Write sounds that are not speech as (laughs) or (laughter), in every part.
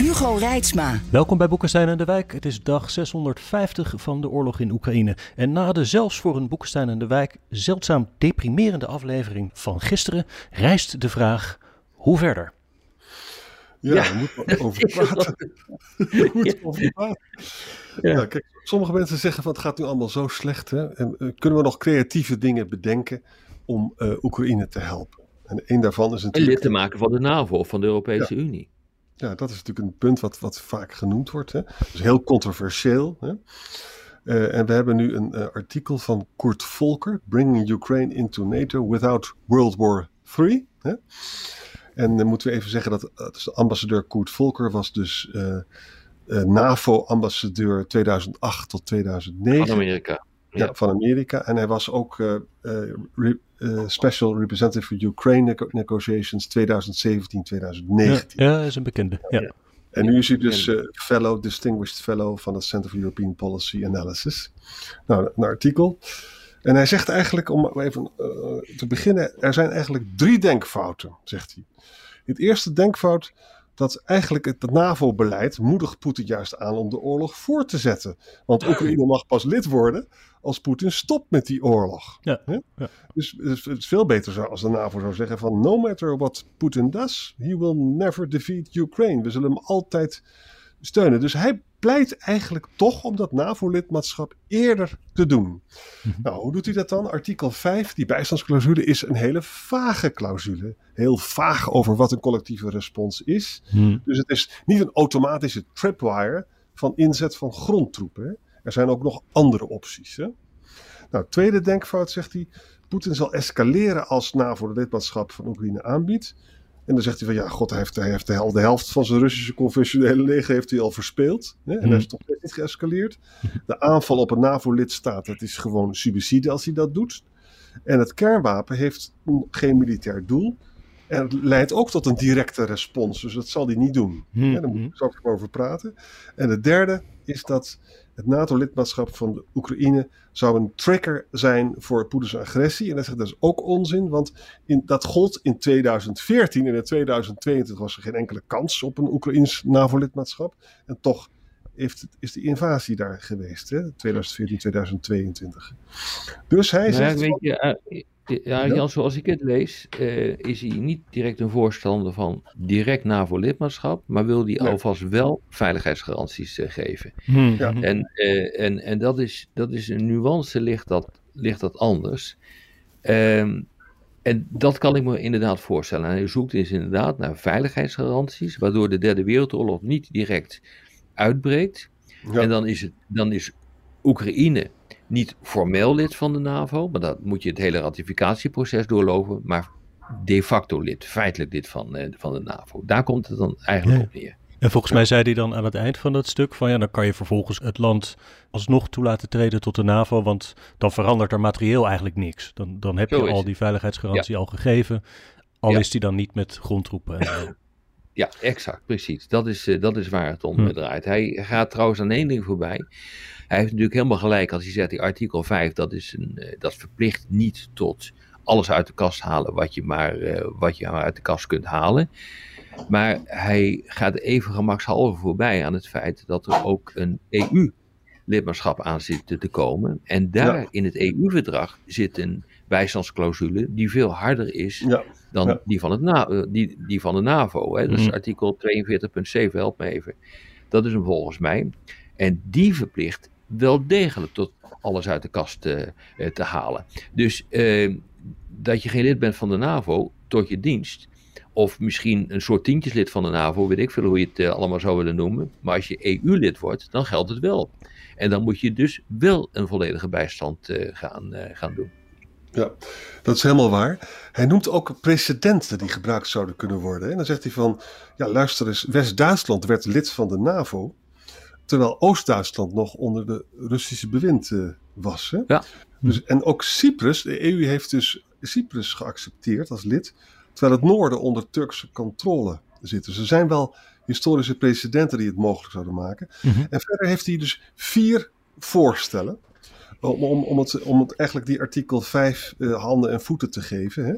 Hugo Reitsma. Welkom bij Boekenstein en de Wijk. Het is dag 650 van de oorlog in Oekraïne. En na de zelfs voor een Boekenstein en de Wijk zeldzaam deprimerende aflevering van gisteren rijst de vraag: hoe verder? Ja, ja. daar moeten we over (laughs) praten. we over praten. Ja. ja. kijk, sommige mensen zeggen van het gaat nu allemaal zo slecht. Hè? En uh, kunnen we nog creatieve dingen bedenken om uh, Oekraïne te helpen? En een daarvan is natuurlijk... En lid te maken van de NAVO of van de Europese Ja. Unie. Ja, dat is natuurlijk een punt wat, wat vaak genoemd wordt. Hè? Dus heel controversieel. Hè? Uh, en we hebben nu een uh, artikel van Kurt Volker, Bringing Ukraine into NATO Without World War III. Hè? En dan moeten we even zeggen dat uh, de ambassadeur Kurt Volker was dus NAVO-ambassadeur 2008 tot 2009. Van Amerika. Ja, van Amerika. En hij was ook uh, uh, re, uh, Special Representative for Ukraine Negotiations 2017-2019. Ja, ja, is een bekende. Ja. ja. En nu is hij dus Fellow, Distinguished Fellow van het Center for European Policy Analysis. Nou, een artikel. En hij zegt eigenlijk, om even te beginnen, er zijn eigenlijk drie denkfouten, zegt hij. Het eerste denkfout dat eigenlijk het NAVO-beleid moedigt Poetin juist aan om de oorlog voor te zetten. Want Oekraïne mag pas lid worden als Poetin stopt met die oorlog. Ja, ja. Dus, dus het is veel beter zo als de NAVO zou zeggen van no matter what Putin does, he will never defeat Ukraine. We zullen hem altijd steunen. Dus hij pleit eigenlijk toch om dat NAVO-lidmaatschap eerder te doen. Mm-hmm. Nou, hoe doet hij dat dan? Artikel 5, die bijstandsclausule, is een hele vage clausule. Heel vaag over wat een collectieve respons is. Mm. Dus het is niet een automatische tripwire van inzet van grondtroepen. Er zijn ook nog andere opties. Hè? Nou, tweede denkfout zegt hij. Poetin zal escaleren als NAVO de lidmaatschap van Oekraïne aanbiedt. En dan zegt hij van ja, god, hij heeft, hij heeft de, hel, de helft van zijn Russische conventionele leger heeft hij al verspeeld. Hè? En hij is toch niet geëscaleerd. De aanval op een NAVO-lidstaat, het is gewoon suicide als hij dat doet. En het kernwapen heeft geen militair doel. En het leidt ook tot een directe respons, dus dat zal hij niet doen. Mm. Ja, daar moet ik zo over praten. En het derde is dat het NATO-lidmaatschap van de Oekraïne zou een trigger zijn voor Poetins agressie. En dat is, dat is ook onzin, want in, dat gold in 2014 en in 2022 was er geen enkele kans op een Oekraïns NAVO-lidmaatschap. En toch heeft, is de invasie daar geweest, hè? 2014, 2022. Dus hij nou, zegt... Weet je, uh, ja, Jan, zoals ik het lees, uh, is hij niet direct een voorstander van direct NAVO-lidmaatschap, maar wil hij nee. alvast wel veiligheidsgaranties uh, geven. Hmm. Ja. En, uh, en, en dat, is, dat is een nuance, ligt dat, ligt dat anders. Um, en dat kan ik me inderdaad voorstellen. En hij zoekt dus inderdaad naar veiligheidsgaranties, waardoor de Derde Wereldoorlog niet direct uitbreekt. Ja. En dan is, het, dan is Oekraïne niet formeel lid van de NAVO, maar dat moet je het hele ratificatieproces doorlopen, maar de facto lid, feitelijk lid van, uh, van de NAVO. Daar komt het dan eigenlijk ja. op neer. En volgens mij zei hij dan aan het eind van dat stuk van ja, dan kan je vervolgens het land alsnog toe laten treden tot de NAVO, want dan verandert er materieel eigenlijk niks. Dan, dan heb je al die veiligheidsgarantie ja. al gegeven, al is die dan niet met grondtroepen. En. Ja, exact, precies. Dat is, uh, dat is waar het om hm. draait. Hij gaat trouwens aan één ding voorbij. Hij heeft natuurlijk helemaal gelijk als hij zegt, die artikel 5, dat, is een, uh, dat verplicht niet tot alles uit de kast halen wat je maar, uh, wat je maar uit de kast kunt halen. Maar hij gaat even gemakshalve voorbij aan het feit dat er ook een EU-lidmaatschap aan zit te komen. En daar ja. in het EU-verdrag zit een bijstandsclausule die veel harder is ja. dan ja. die, van het na, die, die van de NAVO. Hè. Dat is Mhm. artikel 42.7, help me even. Dat is hem volgens mij. En die verplicht wel degelijk tot alles uit de kast eh, eh, te halen. Dus eh, dat je geen lid bent van de NAVO tot je dienst. Of misschien een soort tientjeslid van de NAVO, weet ik veel hoe je het allemaal zou willen noemen. Maar als je EU-lid wordt, dan geldt het wel. En dan moet je dus wel een volledige bijstand gaan, gaan doen. Ja, dat is helemaal waar. Hij noemt ook precedenten die gebruikt zouden kunnen worden. En dan zegt hij van, ja luister eens, West-Duitsland werd lid van de NAVO, terwijl Oost-Duitsland nog onder de Russische bewind uh, was. Hè? Ja. Dus, en ook Cyprus, de EU heeft dus Cyprus geaccepteerd als lid, terwijl het noorden onder Turkse controle zit. Dus er zijn wel historische precedenten die het mogelijk zouden maken. Mhm. En verder heeft hij dus vier voorstellen om, om, om, het, om het eigenlijk die artikel 5 uh, handen en voeten te geven. Hè.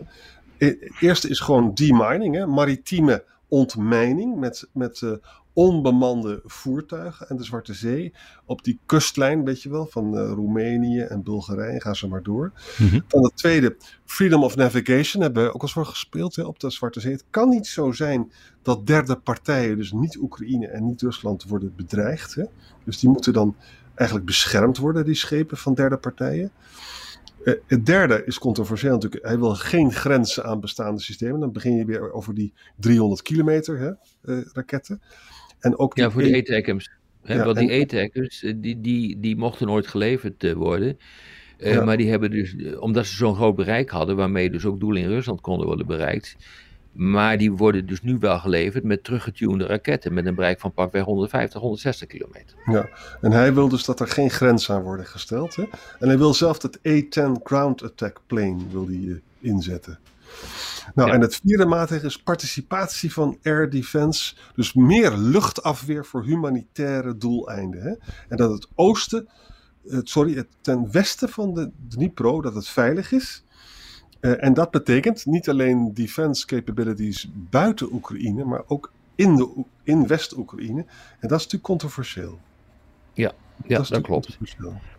Het eerste is gewoon demining, hè, maritieme ontmijning met, met uh, onbemande voertuigen en de Zwarte Zee op die kustlijn, weet je wel, van uh, Roemenië en Bulgarije, gaan ze maar door. Mhm. Dan het tweede, freedom of navigation, hebben we ook al voor gespeeld hè, op de Zwarte Zee. Het kan niet zo zijn dat derde partijen, dus niet Oekraïne en niet Rusland, worden bedreigd. Hè. Dus die moeten dan eigenlijk beschermd worden, die schepen van derde partijen. Uh, het derde is controversieel natuurlijk. Hij wil geen grenzen aan bestaande systemen. Dan begin je weer over die 300 kilometer hè, uh, raketten. En ook ja, voor e- de ATACMS. Ja, want die ATACMS, die, die, die mochten nooit geleverd uh, worden. Ja. Maar die hebben dus, omdat ze zo'n groot bereik hadden, waarmee dus ook doelen in Rusland konden worden bereikt. Maar die worden dus nu wel geleverd met teruggetunede raketten. Met een bereik van pakweg 150, 160 kilometer. Ja, en hij wil dus dat er geen grens aan worden gesteld. Hè? En hij wil zelf het A-10 Ground Attack Plane wil die, uh, inzetten. Nou, ja. en het vierde maatregel is participatie van air defense. Dus meer luchtafweer voor humanitaire doeleinden. Hè? En dat het oosten, uh, sorry, het ten westen van de Dnipro, dat het veilig is. Uh, en dat betekent niet alleen defense capabilities buiten Oekraïne, maar ook in, de, in West-Oekraïne. En dat is natuurlijk controversieel. Ja, ja dat, dat klopt.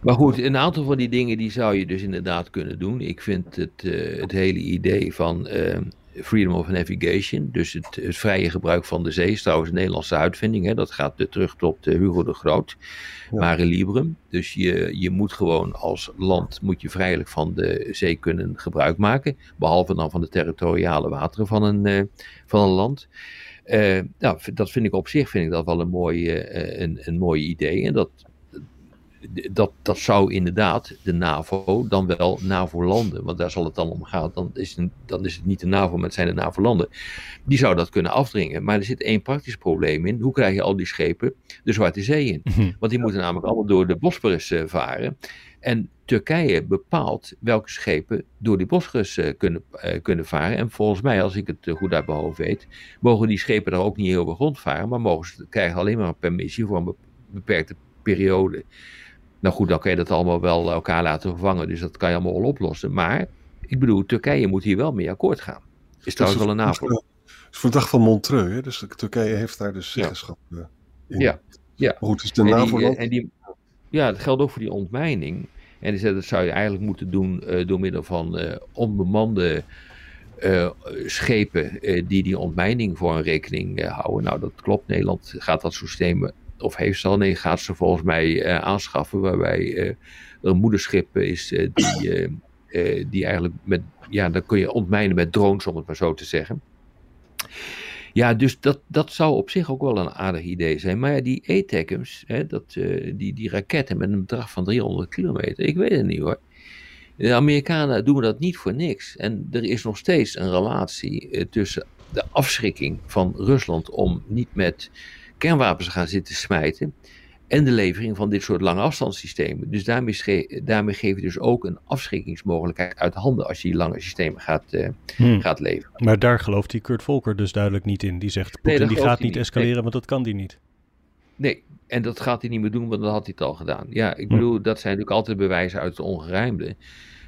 Maar goed, een aantal van die dingen die zou je dus inderdaad kunnen doen. Ik vind het, uh, het hele idee van uh, freedom of navigation, dus het, het, vrije gebruik van de zee, is trouwens een Nederlandse uitvinding. Hè? Dat gaat terug tot Hugo de Groot, ja. Mare Librum. Dus je, je moet gewoon als land moet je vrijelijk van de zee kunnen gebruik maken, behalve dan van de territoriale wateren van een, van een land. Uh, nou, dat vind ik op zich vind ik dat wel een mooi, uh, een, een mooi idee. En dat, dat, dat zou inderdaad de NAVO dan wel NAVO-landen, want daar zal het dan om gaan. Dan is, het, dan is het niet de NAVO, maar het zijn de NAVO-landen. Die zou dat kunnen afdringen. Maar er zit één praktisch probleem in. Hoe krijg je al die schepen de Zwarte Zee in? Want die moeten namelijk allemaal door de Bosporus uh, varen. En Turkije bepaalt welke schepen door die Bosporus uh, kunnen, uh, kunnen varen. En volgens mij, als ik het goed uit mijn hoofd weet, mogen die schepen daar ook niet heel veel rond varen. Maar mogen ze, krijgen alleen maar een permissie voor een beperkte periode. Nou goed, dan kan je dat allemaal wel elkaar laten vervangen. Dus dat kan je allemaal wel oplossen. Maar, ik bedoel, Turkije moet hier wel mee akkoord gaan. Is trouwens wel een NAVO. Het is voor de dag van Montreux, hè? dus Turkije heeft daar dus zeggenschap ja. in. Ja, ja. Maar goed, dus de en NAVO... Die, en die, ja, dat geldt ook voor die ontmijning. En dat zou je eigenlijk moeten doen uh, door middel van uh, onbemande uh, schepen die die ontmijning voor een rekening houden. Nou, dat klopt. Nederland gaat dat systeem, of heeft ze al, nee, gaat ze volgens mij aanschaffen, waarbij er een moederschip is die, (clears throat) die eigenlijk met, ja, dan kun je ontmijnen met drones, om het maar zo te zeggen. Ja, dus dat, dat zou op zich ook wel een aardig idee zijn. Maar ja, die ATACMS, dat, uh, die, die raketten met een bedrag van 300 kilometer, ik weet het niet hoor. De Amerikanen doen dat niet voor niks. En er is nog steeds een relatie uh, tussen de afschrikking van Rusland om niet met kernwapens gaan zitten smijten. En de levering van dit soort lange afstandssystemen. Dus daarmee, daarmee geef je dus ook een afschrikkingsmogelijkheid uit handen als je die lange systemen gaat, uh, hmm. gaat leveren. Maar daar gelooft die Kurt Volker dus duidelijk niet in. Die zegt, Poetin nee, die gaat niet escaleren, nee. want dat kan die niet. Nee, en dat gaat hij niet meer doen, want dat had hij het al gedaan. Ja, ik bedoel, dat zijn natuurlijk altijd bewijzen uit het ongerijmde.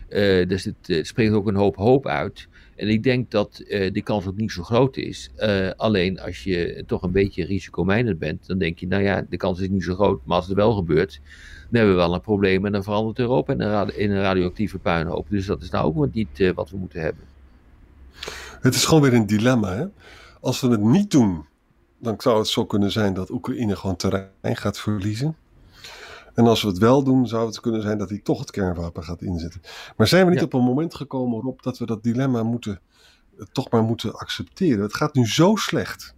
Uh, dus het, het spreekt ook een hoop hoop uit. En ik denk dat uh, die kans ook niet zo groot is. Uh, alleen als je toch een beetje risicomijdend bent, dan denk je, nou ja, de kans is niet zo groot. Maar als het wel gebeurt, dan hebben we wel een probleem en dan verandert Europa in een, in een radioactieve puinhoop. Dus dat is nou ook niet uh, wat we moeten hebben. Het is gewoon weer een dilemma. Hè? Als we het niet doen, dan zou het zo kunnen zijn dat Oekraïne gewoon terrein gaat verliezen. En als we het wel doen, zou het kunnen zijn dat hij toch het kernwapen gaat inzetten. Maar zijn we niet ja. op een moment gekomen Rob, dat we dat dilemma moeten, toch maar moeten accepteren? Het gaat nu zo slecht.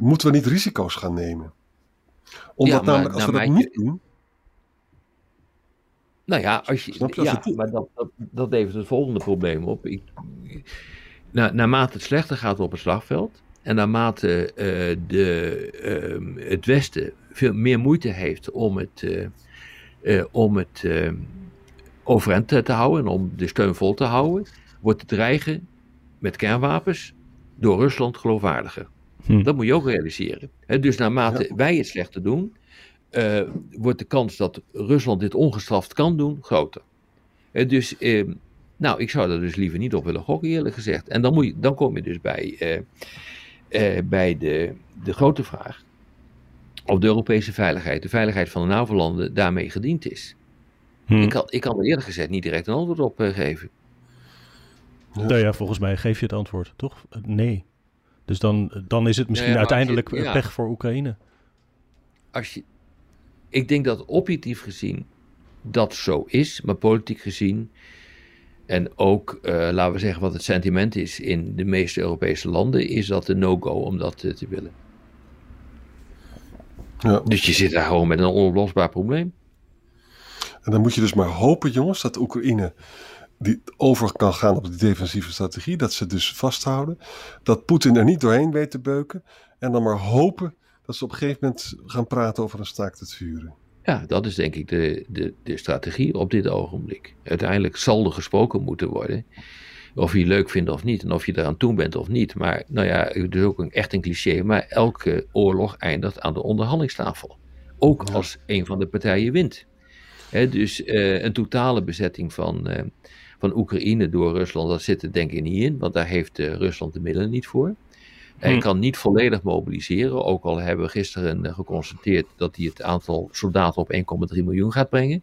Moeten we niet risico's gaan nemen? Omdat ja, maar, namelijk als nou, we dat niet doen. Nou ja, als je, ja maar dat, dat, dat levert het volgende probleem op. Ik, na, naarmate het slechter gaat op het slagveld en naarmate eh, de, ehm, het Westen veel meer moeite heeft om het, eh, eh, om het eh, overeind te te houden en om de steun vol te houden, wordt het dreigen met kernwapens door Rusland geloofwaardiger. Hm. Dat moet je ook realiseren. Hè, dus naarmate wij het slechter doen, eh, wordt de kans dat Rusland dit ongestraft kan doen groter. Hè, dus, eh, nou, ik zou daar dus liever niet op willen gokken, eerlijk gezegd. En dan, moet je, dan kom je dus bij, eh, eh, bij de, de grote vraag of de Europese veiligheid, de veiligheid van de NAVO-landen, daarmee gediend is. Hm. Ik, kan, ik kan er eerlijk gezegd niet direct een antwoord op eh, geven. Nou ja, volgens mij geef je het antwoord, toch? Eh, Nee. Dus dan, dan is het misschien ja, je- uiteindelijk eh, ja. pech voor Oekraïne. als je, ik denk dat objectief gezien dat zo is, maar politiek gezien en ook, eh, laten we zeggen, wat het sentiment is in de meeste Europese landen, is dat een no-go om dat eh, te willen. Ja. Dus je zit daar gewoon met een onoplosbaar probleem. En dan moet je dus maar hopen, jongens, dat Oekraïne die over kan gaan op de defensieve strategie. Dat ze dus vasthouden. Dat Poetin er niet doorheen weet te beuken. En dan maar hopen dat ze op een gegeven moment gaan praten over een staakt het vuren. Ja, dat is denk ik de, de, de strategie op dit ogenblik. Uiteindelijk zal er gesproken moeten worden. Of je het leuk vindt of niet. En of je eraan toe bent of niet. Maar nou ja, het is ook een, echt een cliché. Maar elke oorlog eindigt aan de onderhandelingstafel. Ook Ja. als een van de partijen wint. Dus eh, een totale bezetting van, eh, van Oekraïne door Rusland, dat zit er denk ik niet in. Want daar heeft eh, Rusland de middelen niet voor. Hij Hm. kan niet volledig mobiliseren. Ook al hebben we gisteren geconstateerd dat hij het aantal soldaten op 1,3 miljoen gaat brengen.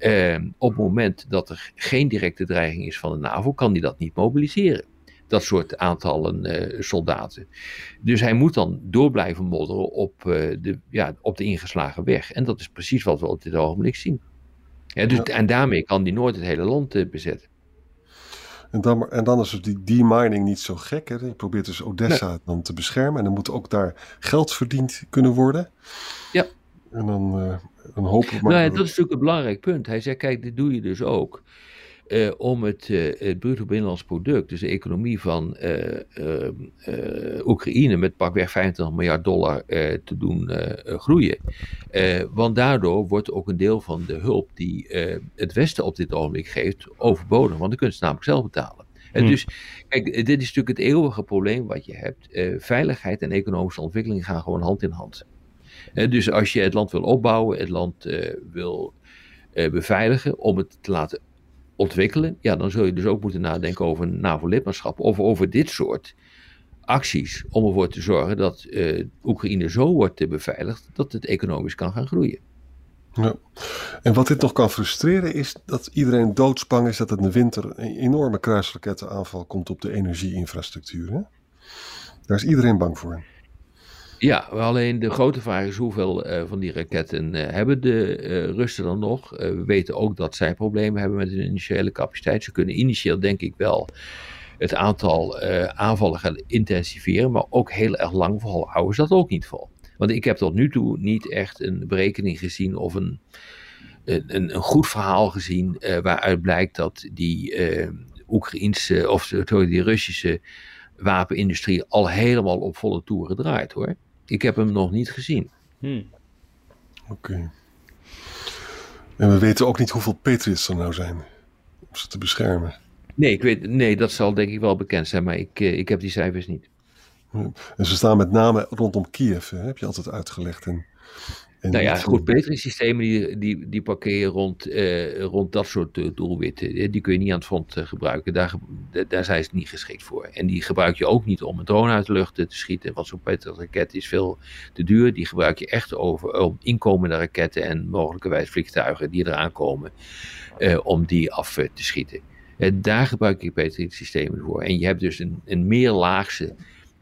Eh, op het moment dat er geen directe dreiging is van de NAVO, kan hij dat niet mobiliseren. Dat soort aantallen eh, soldaten. Dus hij moet dan door blijven modderen op, eh, de, ja, op de ingeslagen weg. En dat is precies wat we op dit ogenblik zien. Ja, dus, Ja. En daarmee kan hij nooit het hele land eh, bezetten. En dan, en dan is dus die demining niet zo gek. Hè? Je probeert dus Odessa dan te beschermen. En dan moet ook daar geld verdiend kunnen worden. Ja. En dan, dan hopen we maar... Nou ja, dat is natuurlijk een belangrijk punt. Hij zegt, kijk, dit doe je dus ook eh, om het, eh, het bruto binnenlands product, dus de economie van eh, Oekraïne met pakweg 25 miljard dollar te doen groeien. Want daardoor wordt ook een deel van de hulp die het Westen op dit ogenblik geeft overbodig, want dan kunnen ze het namelijk zelf betalen. Eh, Hmm. Dus kijk, dit is natuurlijk het eeuwige probleem wat je hebt. Veiligheid en economische ontwikkeling gaan gewoon hand in hand. Dus als je het land wil opbouwen, het land eh, wil eh, beveiligen om het te laten ontwikkelen, ja, dan zul je dus ook moeten nadenken over een NAVO-lidmaatschap of over dit soort acties om ervoor te zorgen dat eh, Oekraïne zo wordt beveiligd dat het economisch kan gaan groeien. Ja. En wat dit nog kan frustreren is dat iedereen doodsbang is dat in de winter een enorme kruisrakettenaanval komt op de energieinfrastructuur. Hè? Daar is iedereen bang voor. Ja, alleen de grote vraag is hoeveel eh, van die raketten eh, hebben de eh, Russen dan nog? We weten ook dat zij problemen hebben met hun initiële capaciteit. Ze kunnen initieel denk ik wel het aantal aanvallen gaan intensiveren, maar ook heel erg lang houden ze dat ook niet vol. Want ik heb tot nu toe niet echt een berekening gezien of een, een, een goed verhaal gezien waaruit blijkt dat die eh Oekraïnse of sorry, die Russische wapenindustrie al helemaal op volle toeren draait hoor. Ik heb hem nog niet gezien. Hm. Oké. En we weten ook niet hoeveel Patriots er nou zijn om ze te beschermen. Nee, ik weet, nee dat zal denk ik wel bekend zijn, maar ik, eh, ik heb die cijfers niet. En ze staan met name rondom Kiev, hè? heb je altijd uitgelegd. En, en Nou ja, goed, Patriot-systemen die, die, die parkeren rond, eh, rond dat soort eh, doelwitten. Die kun je niet aan het front eh, gebruiken. Daar, daar zijn ze niet geschikt voor. En die gebruik je ook niet om een drone uit de lucht te schieten. Want zo'n Patriot-raket is veel te duur. Die gebruik je echt over, om inkomende raketten en mogelijkerwijs vliegtuigen die eraan komen. om die af te schieten. Daar gebruik je Patriot-systemen voor. En je hebt dus een, een meerlaagse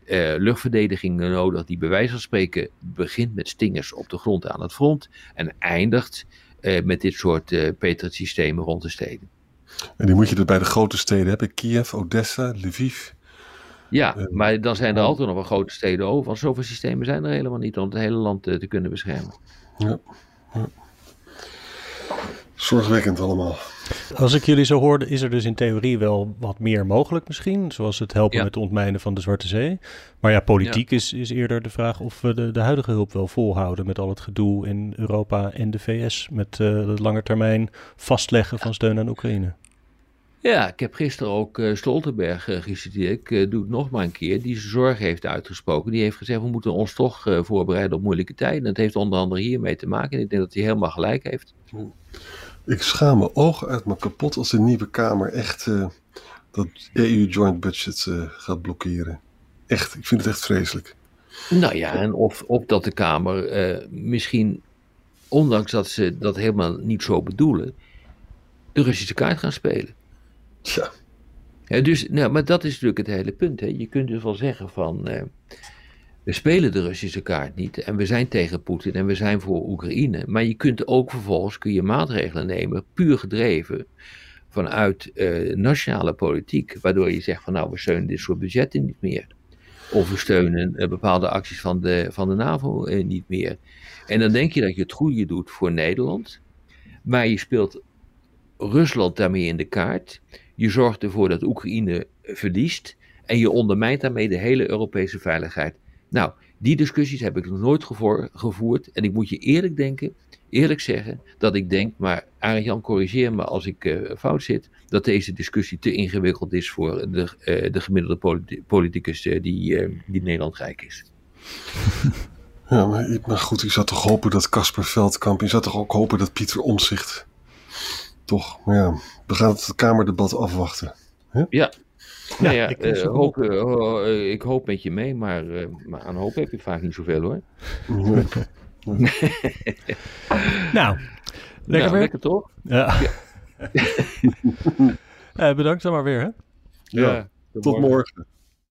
eh, luchtverdediging nodig die bij wijze van spreken begint met stingers op de grond aan het front en eindigt eh, met dit soort eh Patriot-systemen rond de steden. En die moet je er bij de grote steden hebben. Kiev, Odessa, Lviv. Ja, maar dan zijn er altijd nog wel grote steden over, want zoveel systemen zijn er helemaal niet om het hele land te kunnen beschermen. Ja. ja. Zorgwekkend allemaal. Als ik jullie zo hoorde, is er dus in theorie wel wat meer mogelijk misschien. Zoals het helpen Ja. met het ontmijnen van de Zwarte Zee. Maar ja, politiek Is, is eerder de vraag of we de, de huidige hulp wel volhouden. Met al het gedoe in Europa en de VS. Met uh, het lange termijn vastleggen van steun aan Oekraïne. Ja, ik heb gisteren ook uh, Stoltenberg uh, geciteerd. Ik uh, doe het nog maar een keer. Die zijn zorg heeft uitgesproken. Die heeft gezegd: we moeten ons toch voorbereiden op moeilijke tijden. Dat heeft onder andere hiermee te maken. En ik denk dat hij helemaal gelijk heeft. Ik schaam mijn ogen uit me kapot als de nieuwe Kamer echt dat EU Joint Budget gaat blokkeren. Echt, ik vind het echt vreselijk. Nou ja, en of, of dat de Kamer misschien, ondanks dat ze dat helemaal niet zo bedoelen, de Russische kaart gaan spelen. Ja. ja dus, nou, maar dat is natuurlijk het hele punt. Hè. Je kunt dus wel zeggen van, uh, we spelen de Russische kaart niet en we zijn tegen Poetin en we zijn voor Oekraïne. Maar je kunt ook vervolgens kun je maatregelen nemen, puur gedreven vanuit uh, nationale politiek, waardoor je zegt van nou, we steunen dit soort budgetten niet meer. Of we steunen uh, bepaalde acties van de, van de NAVO niet meer. En dan denk je dat je het goede doet voor Nederland, maar je speelt Rusland daarmee in de kaart. Je zorgt ervoor dat Oekraïne verliest. En je ondermijnt daarmee de hele Europese veiligheid. Nou, die discussies heb ik nog nooit gevoerd. En ik moet je eerlijk denken, eerlijk zeggen, dat ik denk, maar Arjan, corrigeer me als ik uh, fout zit, dat deze discussie te ingewikkeld is voor de, uh, de gemiddelde politi politicus uh, die, die Nederland rijk is. (laughs) Ja, maar, maar goed, ik zou toch hopen dat Casper Veldkamp, je zou toch ook hopen dat Pieter Omzicht toch, maar ja, we gaan het Kamerdebat afwachten. Ja. Ja, ja, ik, uh, hoop, uh, ik hoop met je mee, maar, uh, maar aan hoop heb je vaak niet zoveel hoor. (laughs) Nou, lekker nou, weer. Lekker toch? Ja. ja. (laughs) bedankt dan maar weer hè. Ja, ja tot morgen. morgen.